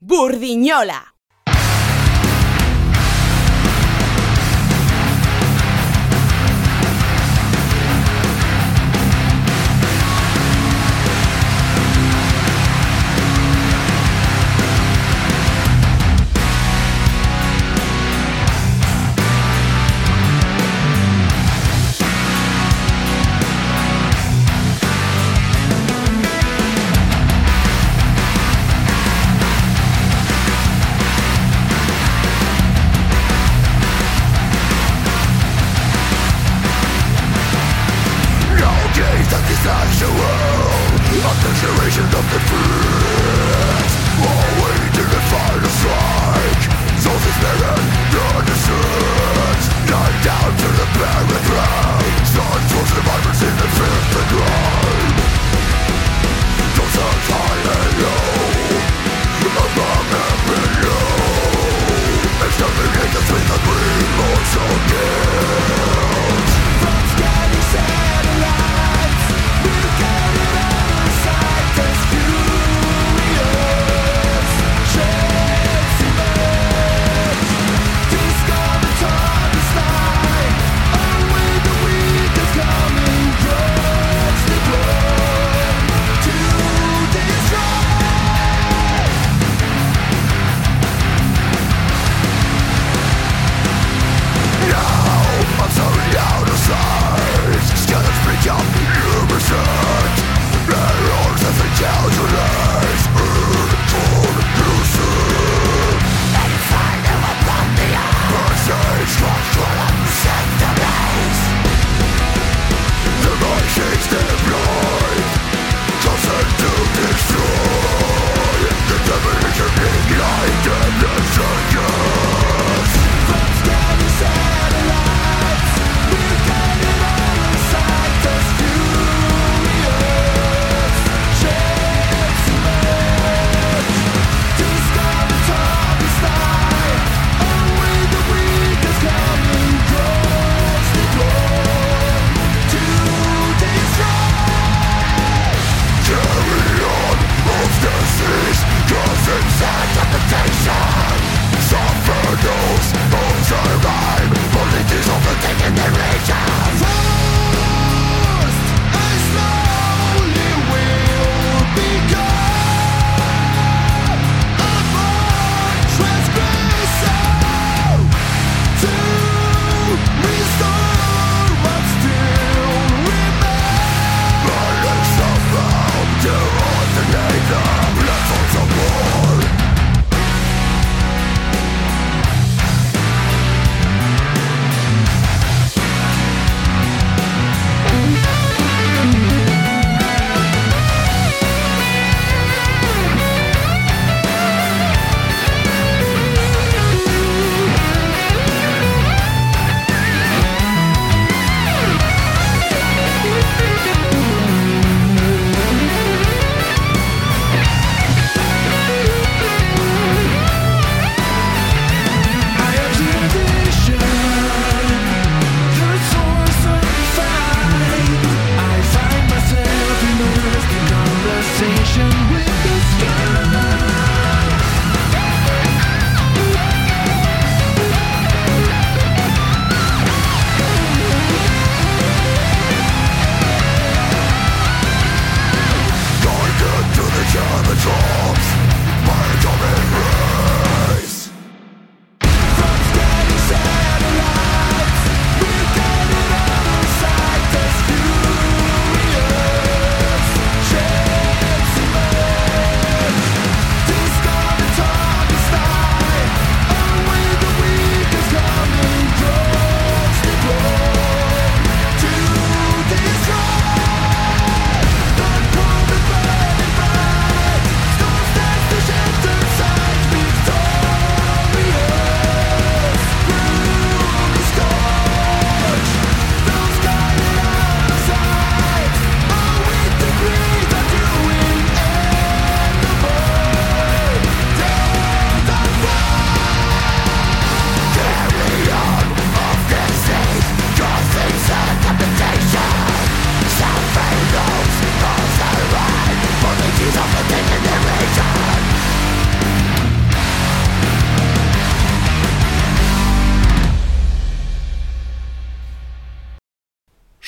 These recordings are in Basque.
Burdiñola.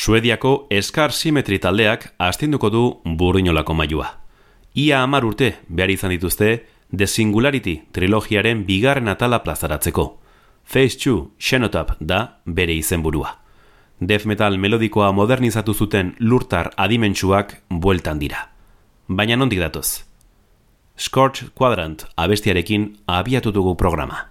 Suediako eskar simetri taldeak astinduko du burrinolako mailua. Ia amar urte behar izan dituzte The Singularity trilogiaren bigarren atala plazaratzeko. Phase 2 Xenotap da bere izenburua. Death metal melodikoa modernizatu zuten lurtar adimentsuak bueltan dira. Baina nondik datoz? Scorch Quadrant abestiarekin abiatutugu programa.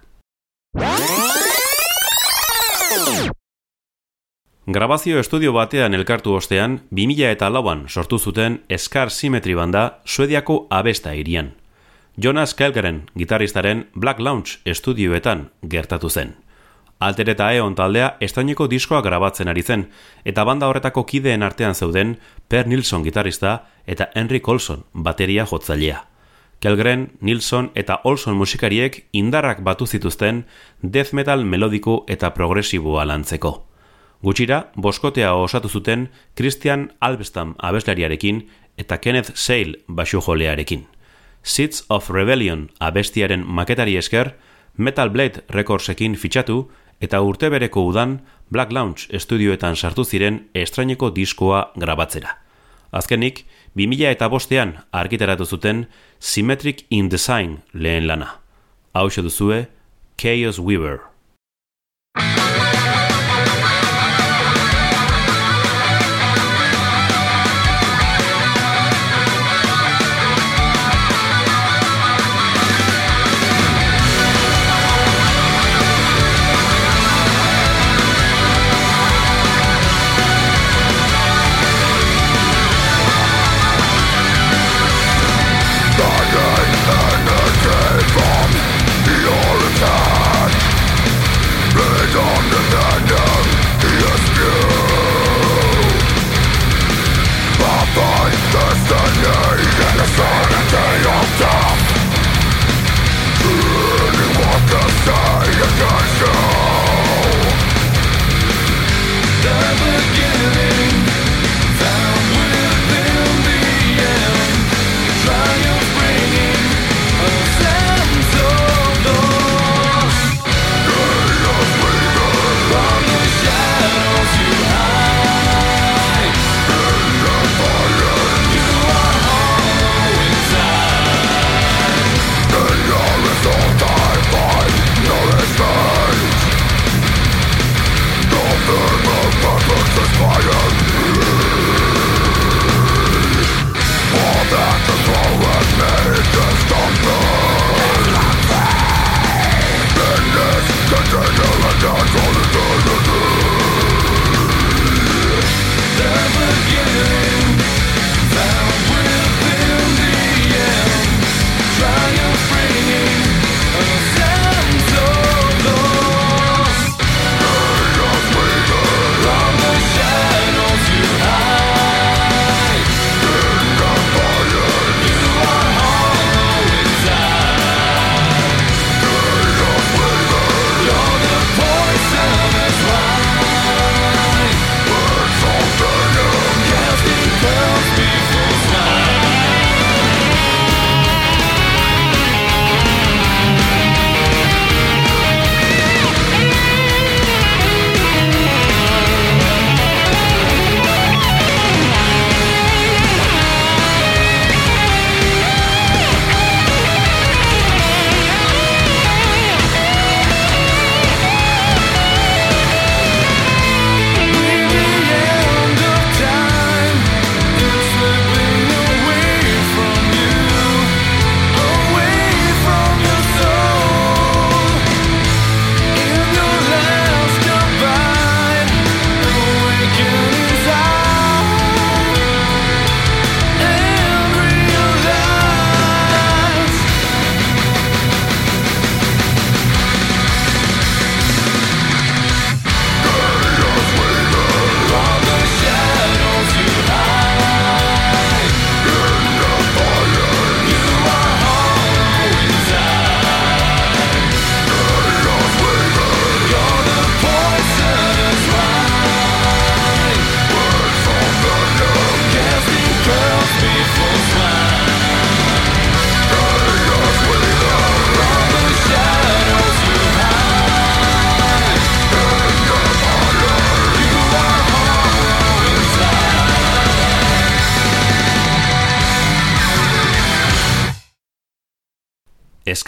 Grabazio estudio batean elkartu ostean, 2000 eta lauan sortu zuten Scar Symmetry banda Suediako abesta irian. Jonas Kelgeren, gitarristaren Black Lounge estudioetan gertatu zen. Alter eta Eon taldea estaineko diskoa grabatzen ari zen, eta banda horretako kideen artean zeuden Per Nilsson gitarrista eta Henry Colson bateria jotzailea. Kelgren, Nilsson eta Olson musikariek indarrak batu zituzten death metal melodiko eta progresiboa lantzeko. Gutxira, boskotea osatu zuten Christian Albestam abeslariarekin eta Kenneth Sale basu jolearekin. Seeds of Rebellion abestiaren maketari esker, Metal Blade Recordsekin fitxatu eta urte bereko udan Black Lounge estudioetan sartu ziren estraineko diskoa grabatzera. Azkenik, 2000 eta bostean argitaratu zuten Symmetric in Design lehen lana. Hau duzue, Chaos Weaver.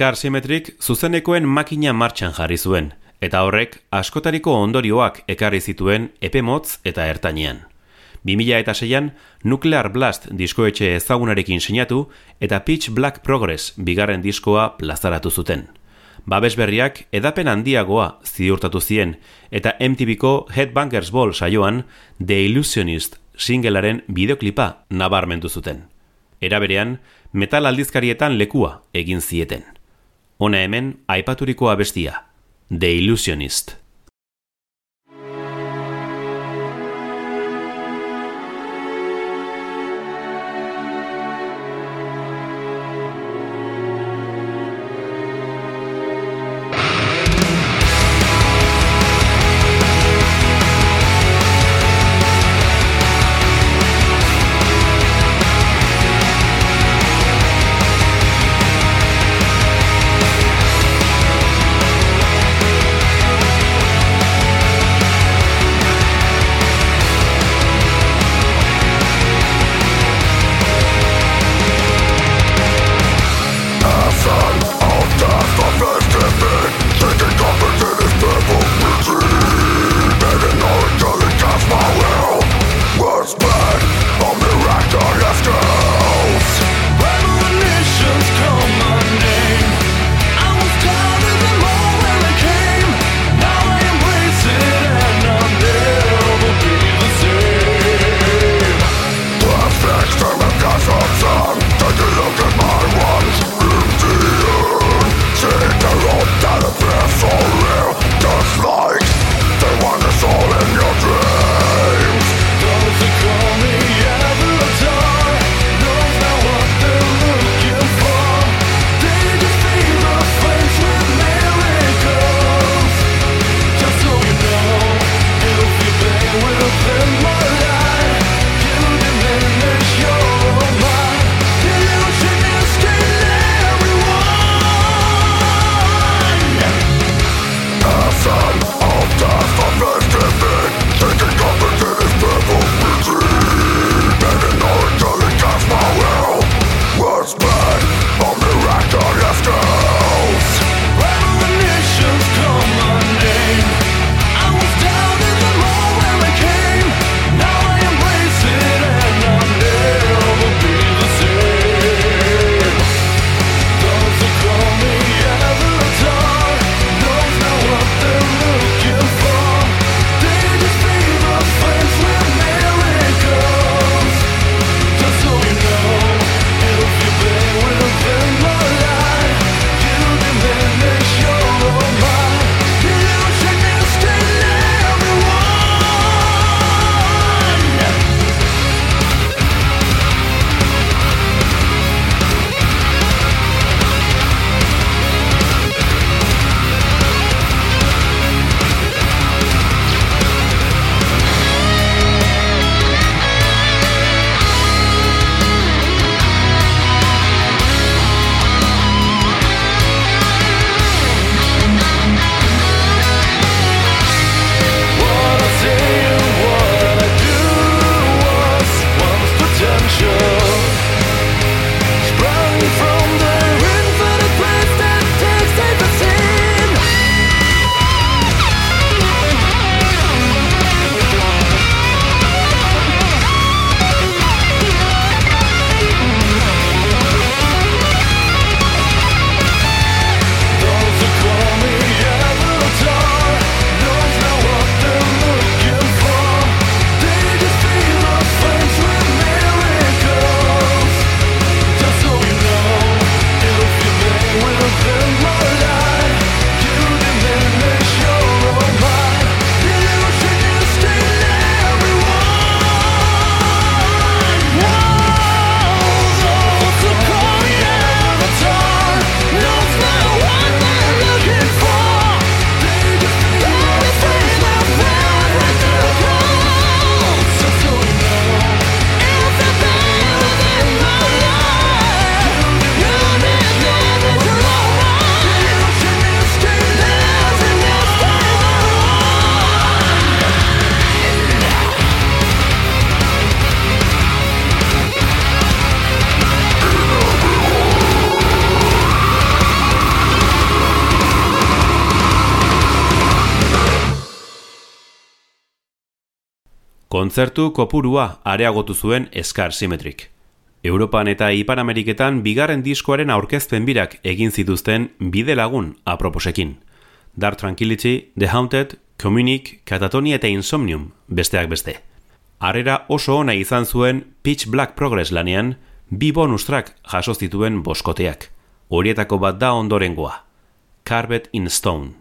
Eskar Symmetric zuzenekoen makina martxan jarri zuen, eta horrek askotariko ondorioak ekarri zituen epemotz eta ertainean. 2006an Nuclear Blast diskoetxe ezagunarekin sinatu eta Pitch Black Progress bigarren diskoa plazaratu zuten. Babes berriak edapen handiagoa ziurtatu zien eta MTVko Headbangers Ball saioan The Illusionist singlearen bideoklipa nabarmendu zuten. Eraberean, metal aldizkarietan lekua egin zieten. Hona hemen aipaturikoa bestia, The Illusionist. Kontzertu kopurua areagotu zuen eskar simetrik. Europan eta Ipar Ameriketan bigarren diskoaren aurkezpen birak egin zituzten bide lagun aproposekin. Dark Tranquility, The Haunted, Communic, Catatonia eta Insomnium besteak beste. Arrera oso ona izan zuen Pitch Black Progress lanean, bi bonus track jaso zituen boskoteak. Horietako bat da ondorengoa. Carpet in Stone.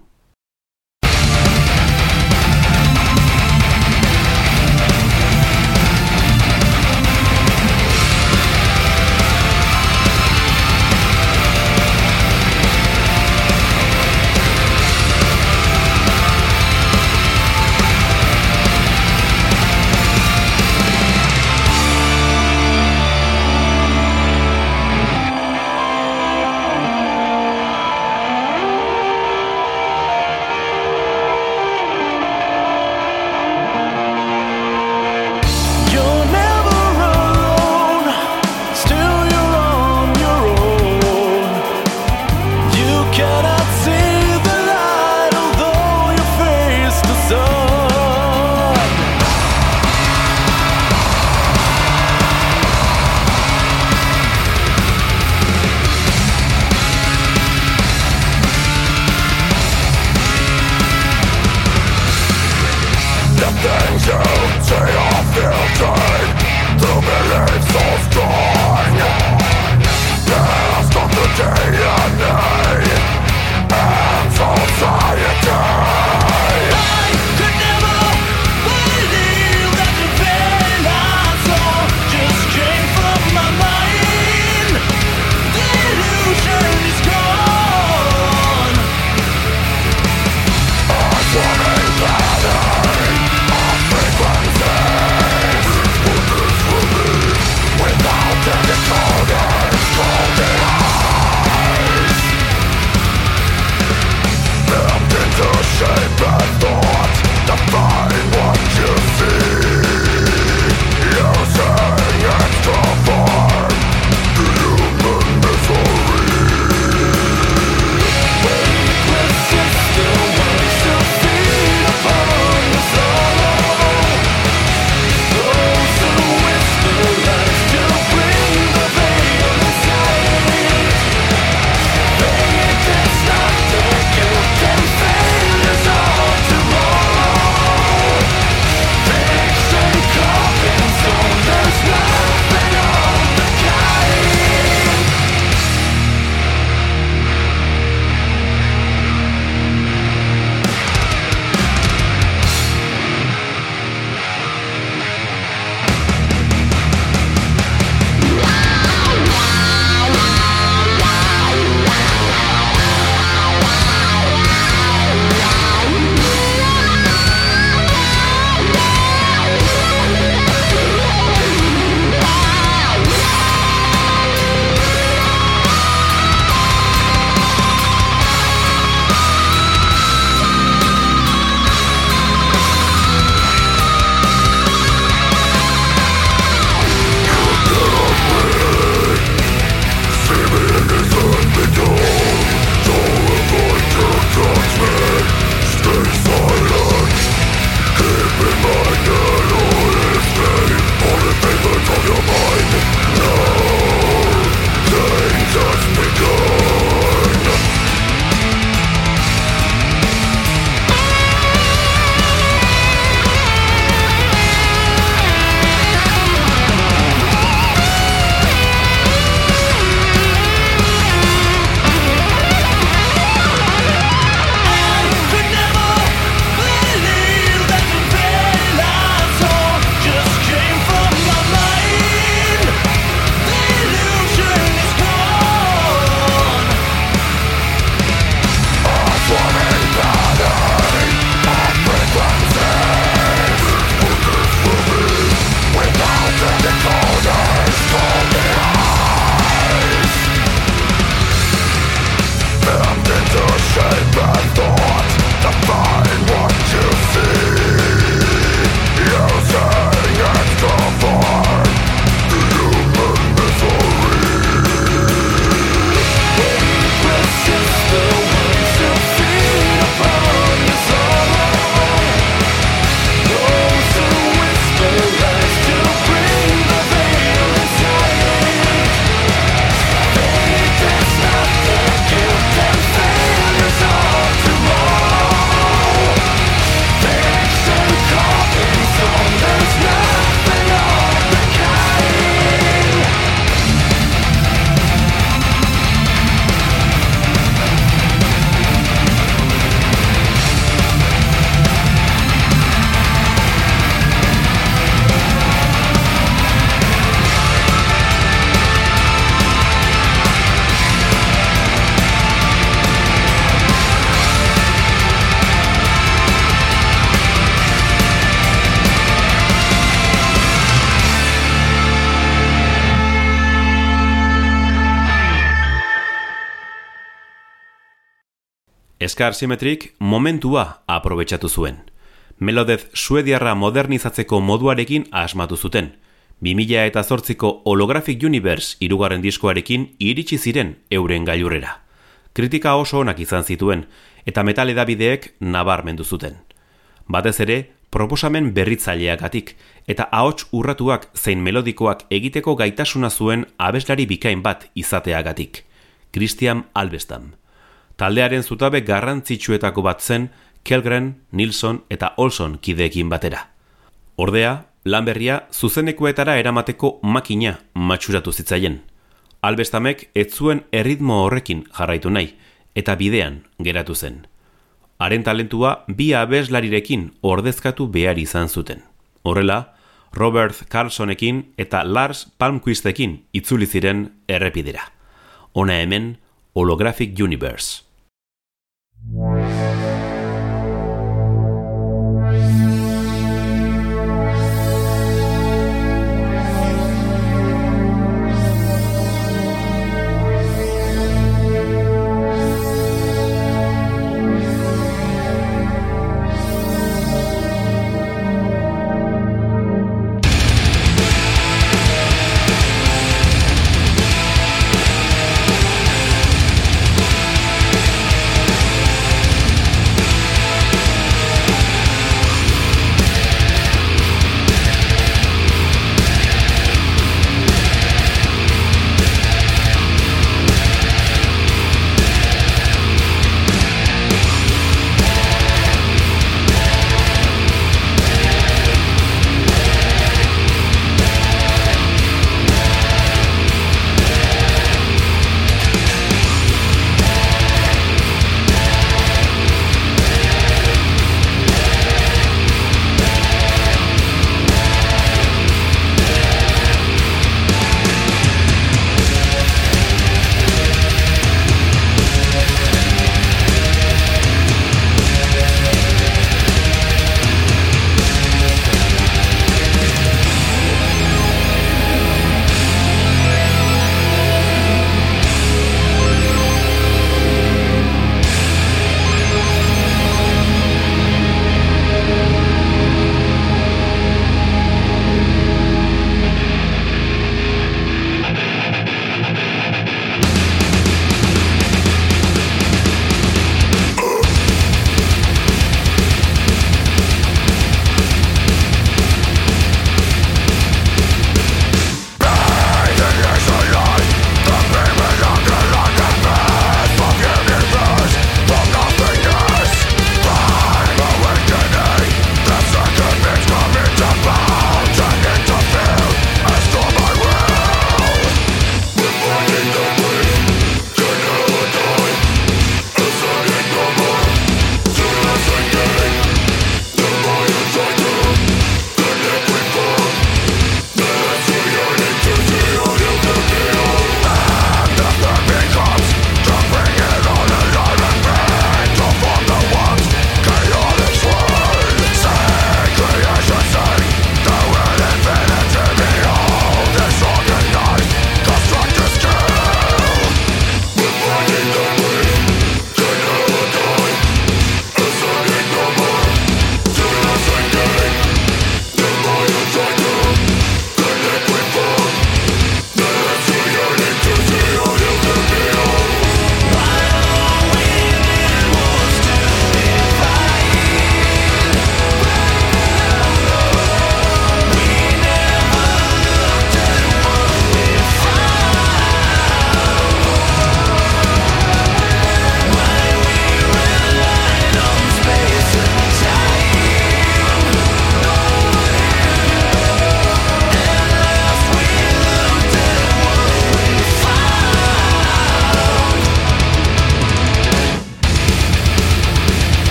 see I feel dead Through beliefs of God Eskar Simetrik momentua aprobetsatu zuen. Melodez suediarra modernizatzeko moduarekin asmatu zuten. 2000 eta zortziko Holographic Universe irugarren diskoarekin iritsi ziren euren gailurrera. Kritika oso onak izan zituen, eta metal edabideek nabarmendu zuten. Batez ere, proposamen berritzaileagatik eta ahots urratuak zein melodikoak egiteko gaitasuna zuen abeslari bikain bat izateagatik. Christian Albestam. Taldearen zutabe garrantzitsuetako bat zen Kelgren, Nilsson eta Olson kideekin batera. Ordea, lanberria zuzenekoetara eramateko makina matxuratu zitzaien. Albestamek ez zuen erritmo horrekin jarraitu nahi, eta bidean geratu zen. Haren talentua bi abeslarirekin ordezkatu behar izan zuten. Horrela, Robert Carlsonekin eta Lars Palmquistekin itzuli ziren errepidera. Ona hemen, Holographic Universe. Wow.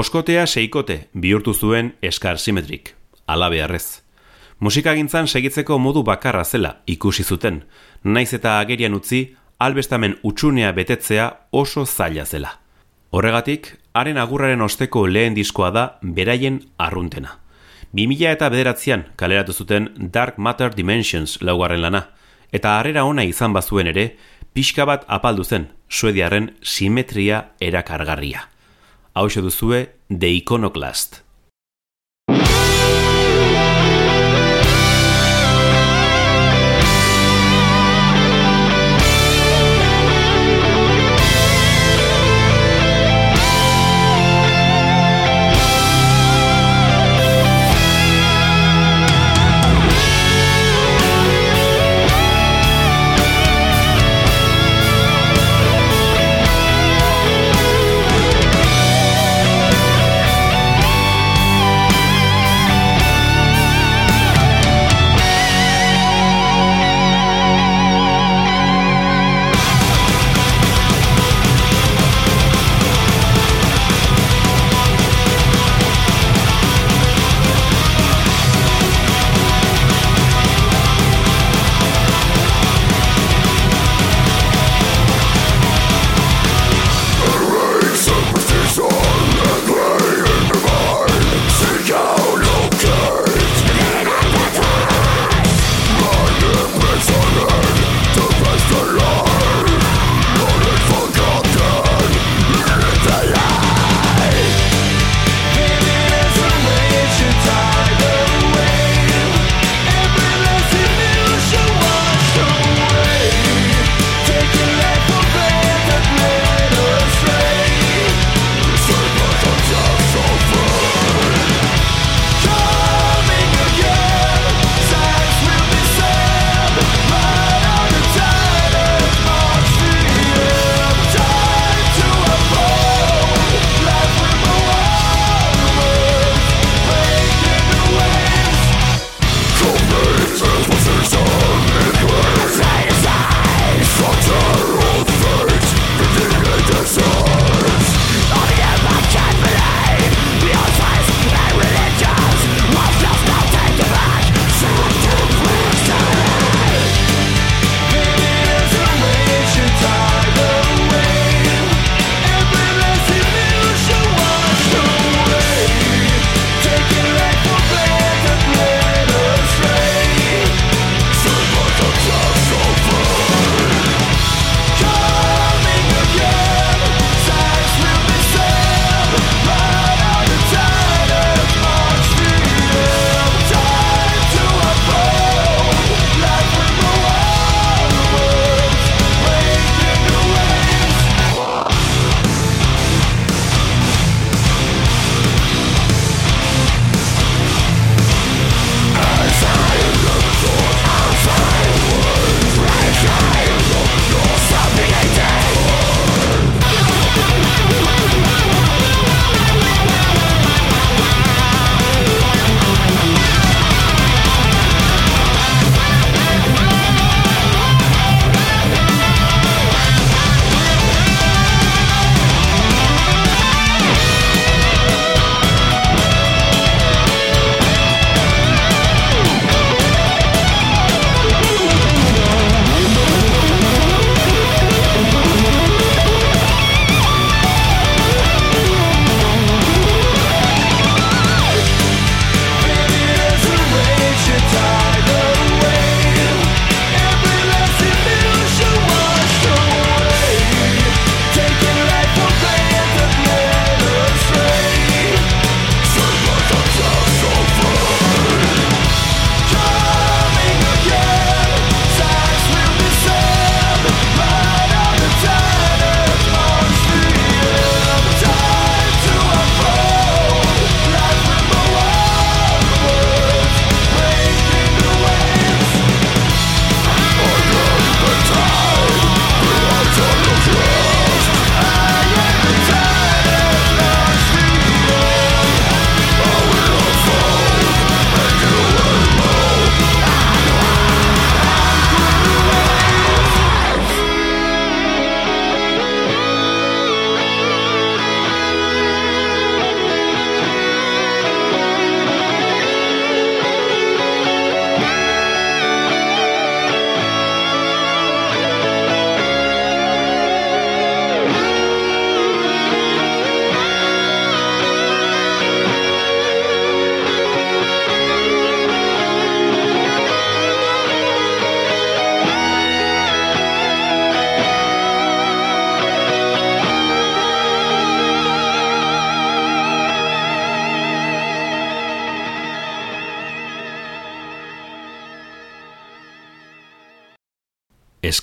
Boskotea seikote bihurtu zuen eskar simetrik, alabearrez. Musikagintzan segitzeko modu bakarra zela ikusi zuten, naiz eta agerian utzi, albestamen utxunea betetzea oso zaila zela. Horregatik, haren agurraren osteko lehen diskoa da beraien arruntena. 2000 eta bederatzean kaleratu zuten Dark Matter Dimensions laugarren lana, eta harrera ona izan bazuen ere, pixka bat apaldu zen suediaren simetria erakargarria. Hau duzue The Iconoclast.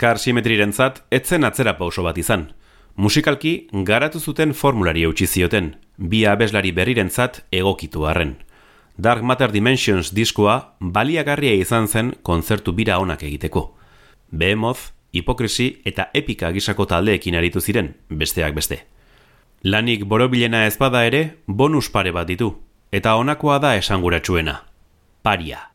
Eskar simetrirentzat etzen atzera pauso bat izan. Musikalki garatu zuten formulari eutxi zioten, bi abeslari berrirentzat egokitu harren. Dark Matter Dimensions diskoa baliagarria izan zen kontzertu bira onak egiteko. Behemoth, hipokrisi eta epika gisako taldeekin aritu ziren, besteak beste. Lanik borobilena ezpada ere, bonus pare bat ditu, eta honakoa da esanguratsuena. Paria.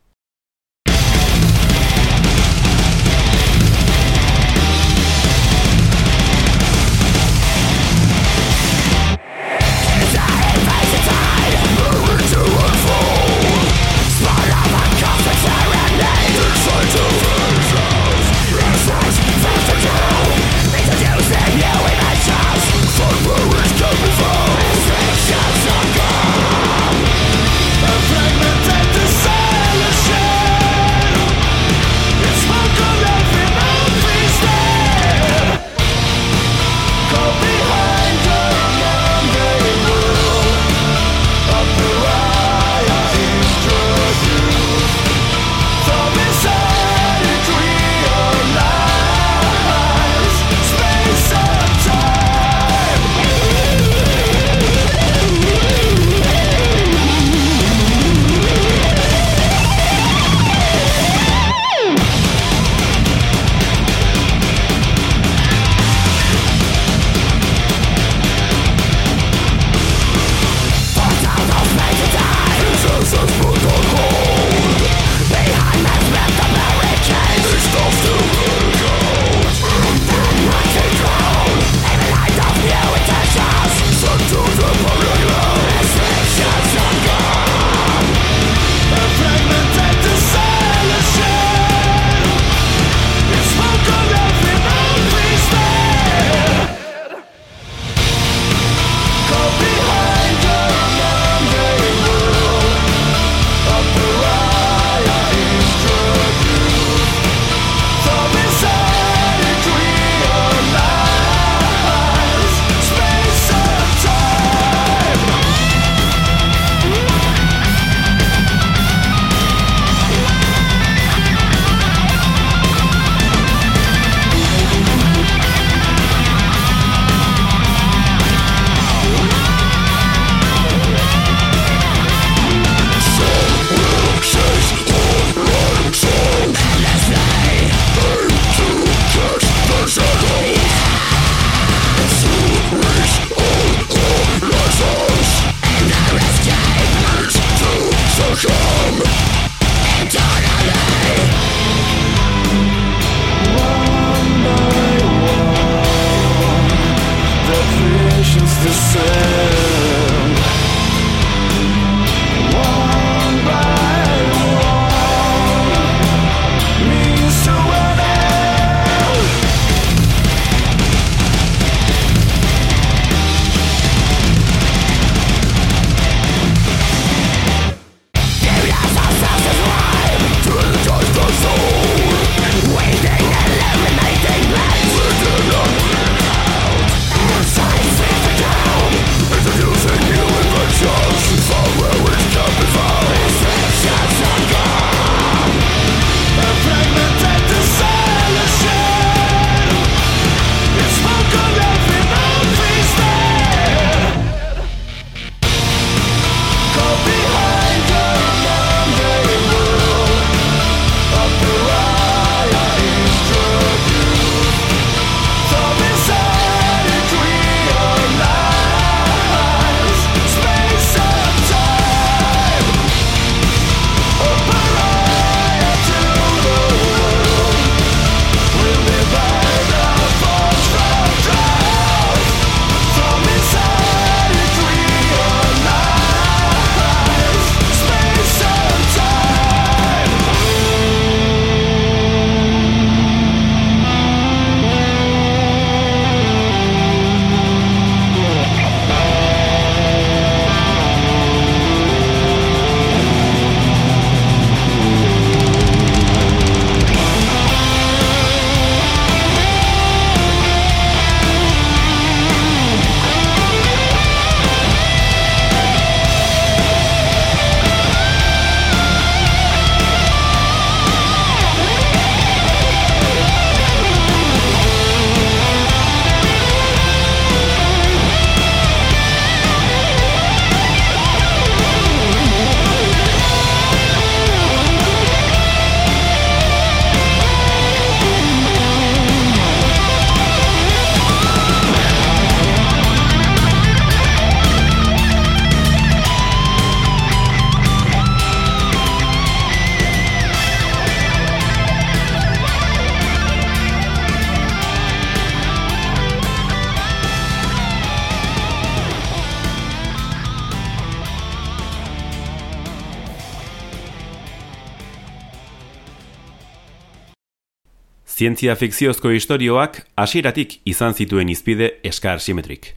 Zientzia fikziozko istorioak hasieratik izan zituen izpide eskar simetrik.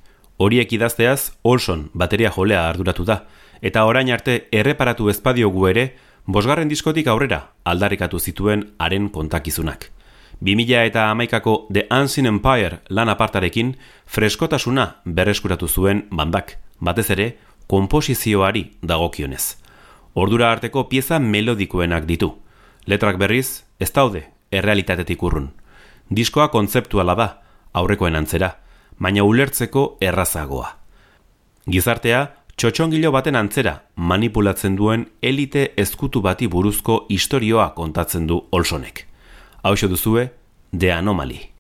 Horiek idazteaz Olson bateria jolea arduratu da, eta orain arte erreparatu ezpadiogu ere, bosgarren diskotik aurrera aldarrikatu zituen haren kontakizunak. 2000 eta amaikako The Unseen Empire lan apartarekin freskotasuna berreskuratu zuen bandak, batez ere, komposizioari dagokionez. Ordura arteko pieza melodikoenak ditu. Letrak berriz, ez daude errealitatetik urrun. Diskoa kontzeptuala da, aurrekoen antzera, baina ulertzeko errazagoa. Gizartea, txotxongilo baten antzera manipulatzen duen elite ezkutu bati buruzko istorioa kontatzen du Olsonek. Hau duzue, The Anomaly.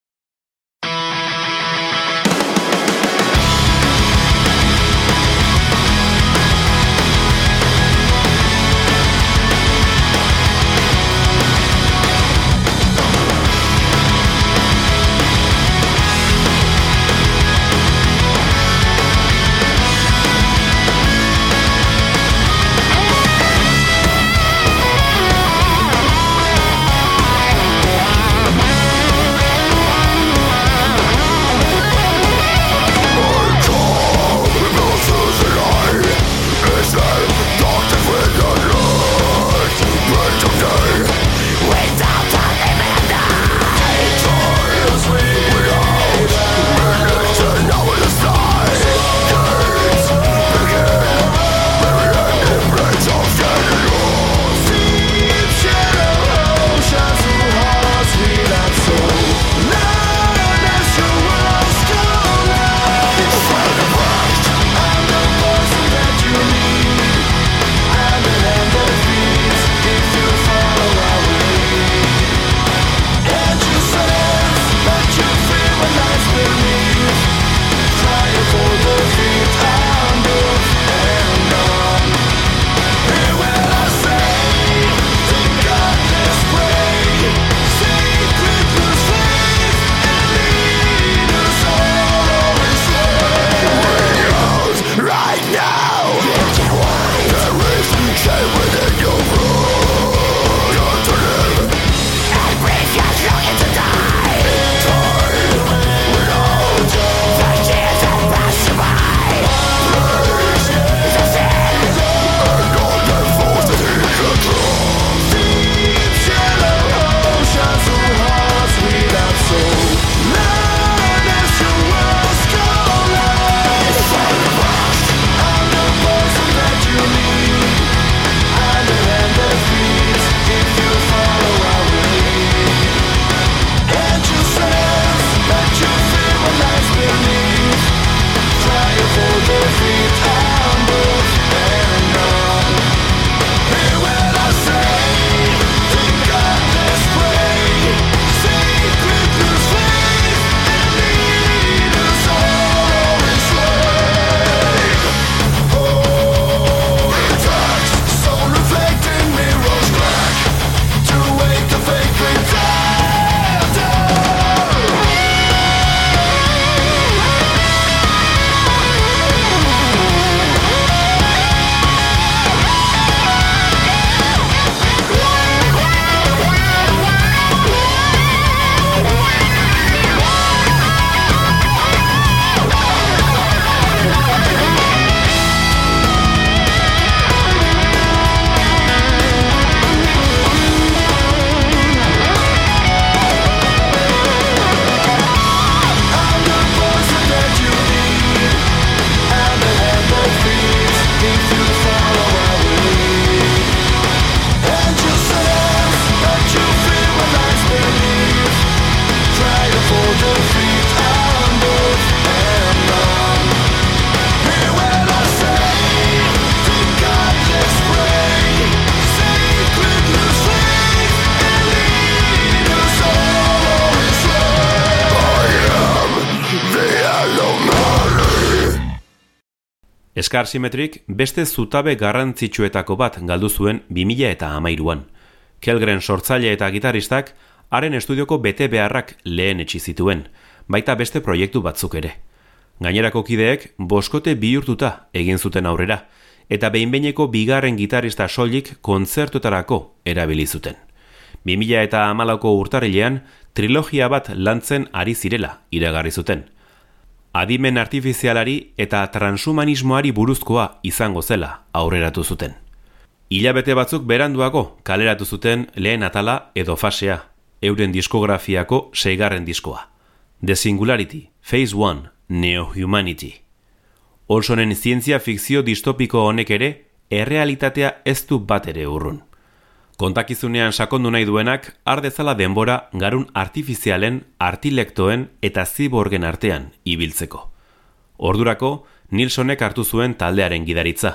Eskar Simetrik beste zutabe garrantzitsuetako bat galdu zuen 2000 eta amairuan. Kelgren sortzaile eta gitaristak haren estudioko bete beharrak lehen etxi zituen, baita beste proiektu batzuk ere. Gainerako kideek boskote bihurtuta egin zuten aurrera, eta behinbeineko bigarren gitarista soilik kontzertutarako erabili zuten. 2000 eta amalako urtarrilean trilogia bat lantzen ari zirela iragarri zuten. Adimen artifizialari eta transhumanismoari buruzkoa izango zela aurreratu zuten. Ilabete batzuk beranduago kaleratu zuten lehen atala edo fasea, euren diskografiako seigarren diskoa. The Singularity, Phase 1, Neo Humanity. Olsonen zientzia fikzio distopiko honek ere, errealitatea ez du bat ere urrun. Kontakizunean sakondu nahi duenak, ardezala denbora garun artifizialen, artilektoen eta ziborgen artean ibiltzeko. Ordurako, Nilsonek hartu zuen taldearen gidaritza.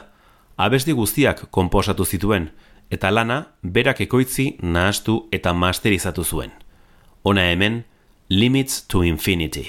Abesti guztiak konposatu zituen, eta lana berak ekoitzi nahastu eta masterizatu zuen. Ona hemen, Limits to Infinity.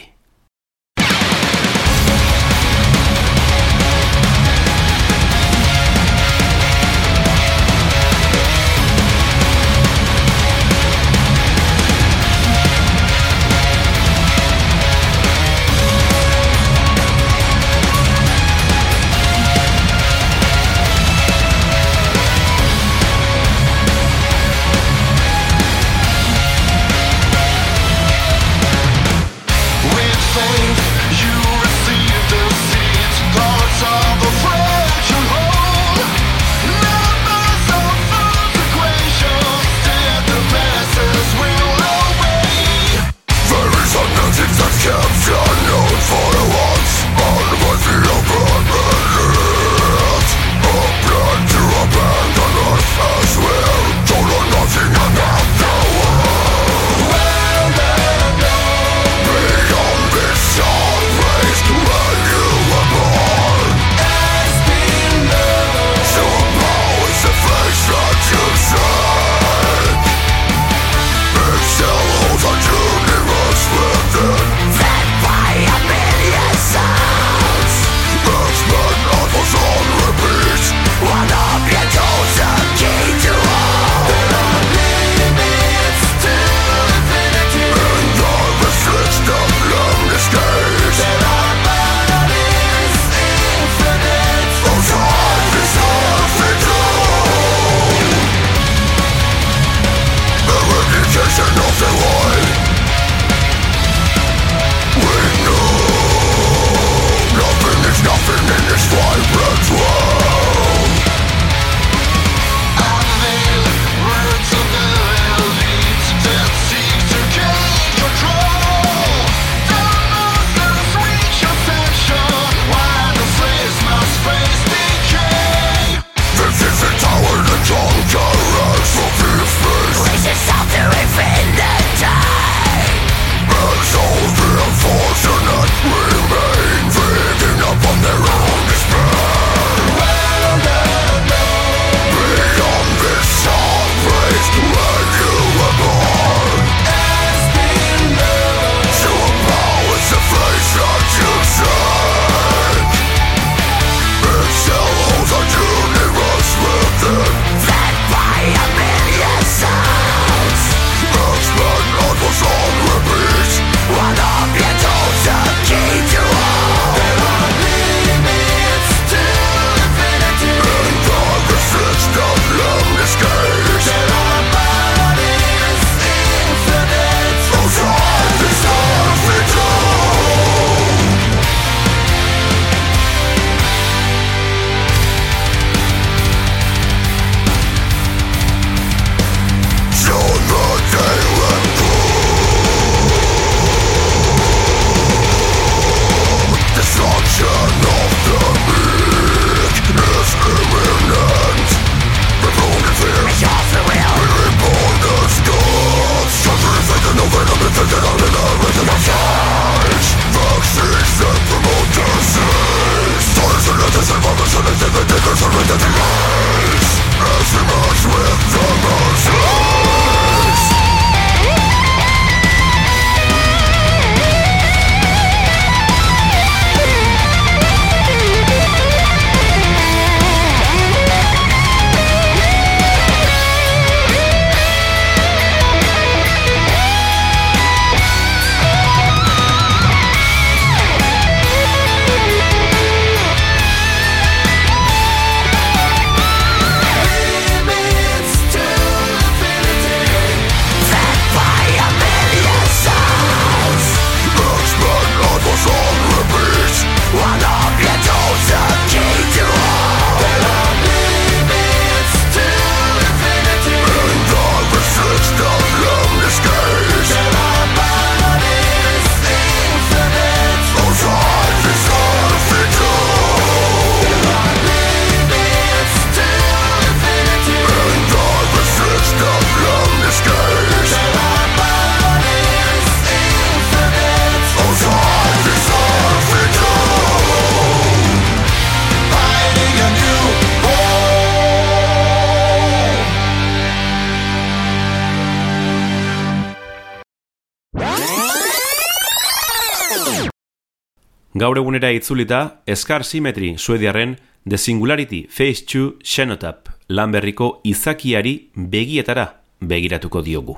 Egunera itzulita, Eskar Symmetry suediarren The Singularity Phase 2 Xenotap lanberriko izakiari begietara begiratuko diogu.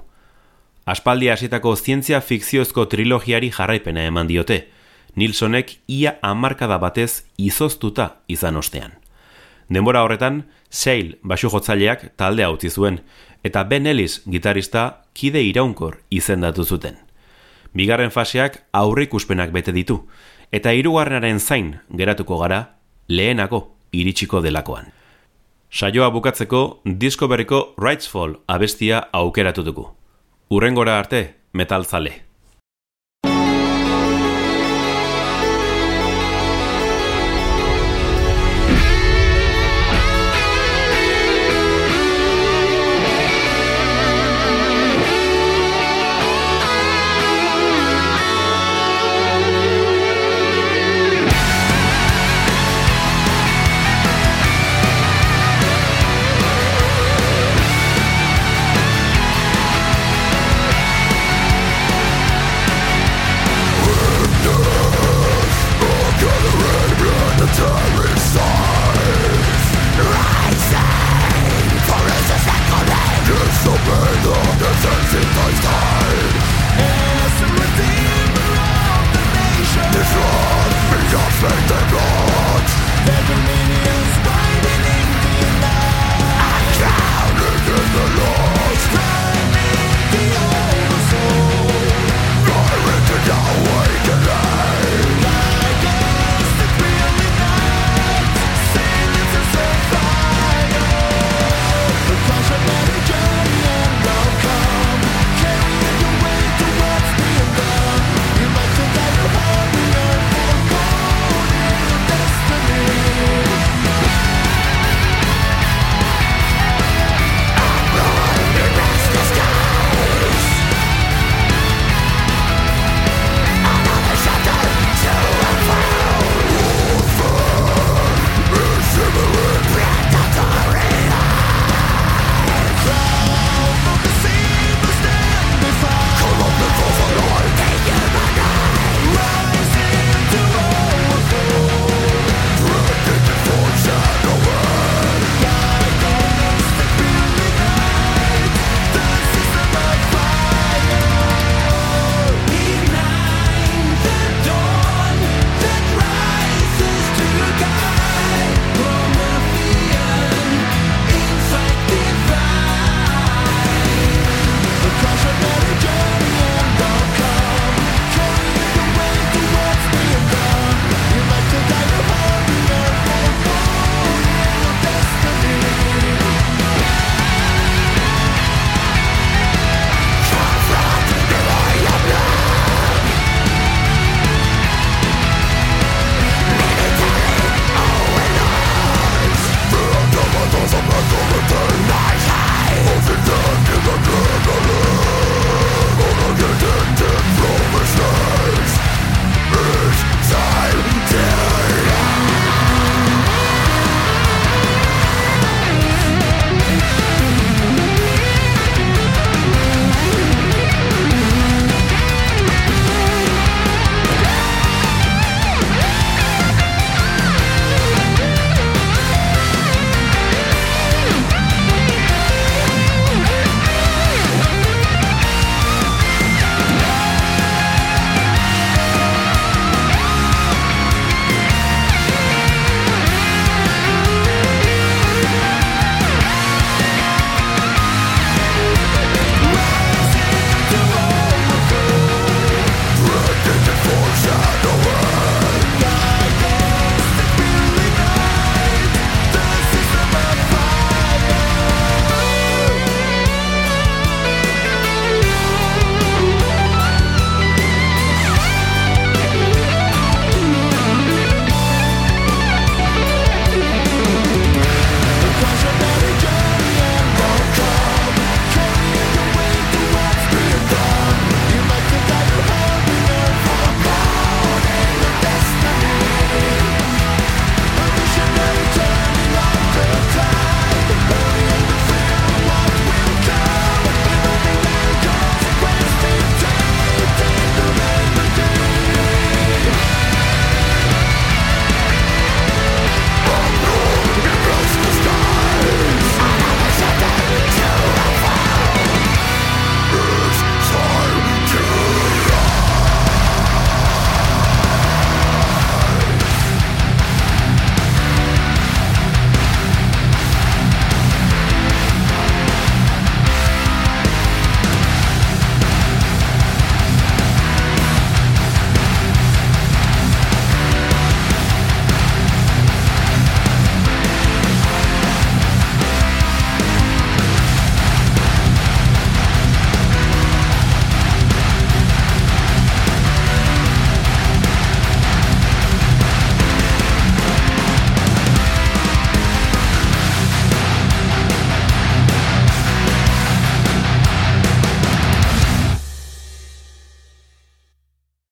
Aspaldi hasitako zientzia fikziozko trilogiari jarraipena eman diote, Nilsonek ia amarkada batez izoztuta izan ostean. Denbora horretan, Seil basu jotzaileak taldea utzi zuen, eta Ben Ellis gitarista kide iraunkor izendatu zuten. Bigarren faseak aurrikuspenak bete ditu, eta hirugarrenaren zain geratuko gara lehenako iritsiko delakoan. Saioa bukatzeko disko berriko Rightsfall abestia aukeratu dugu. Urrengora arte, metalzale.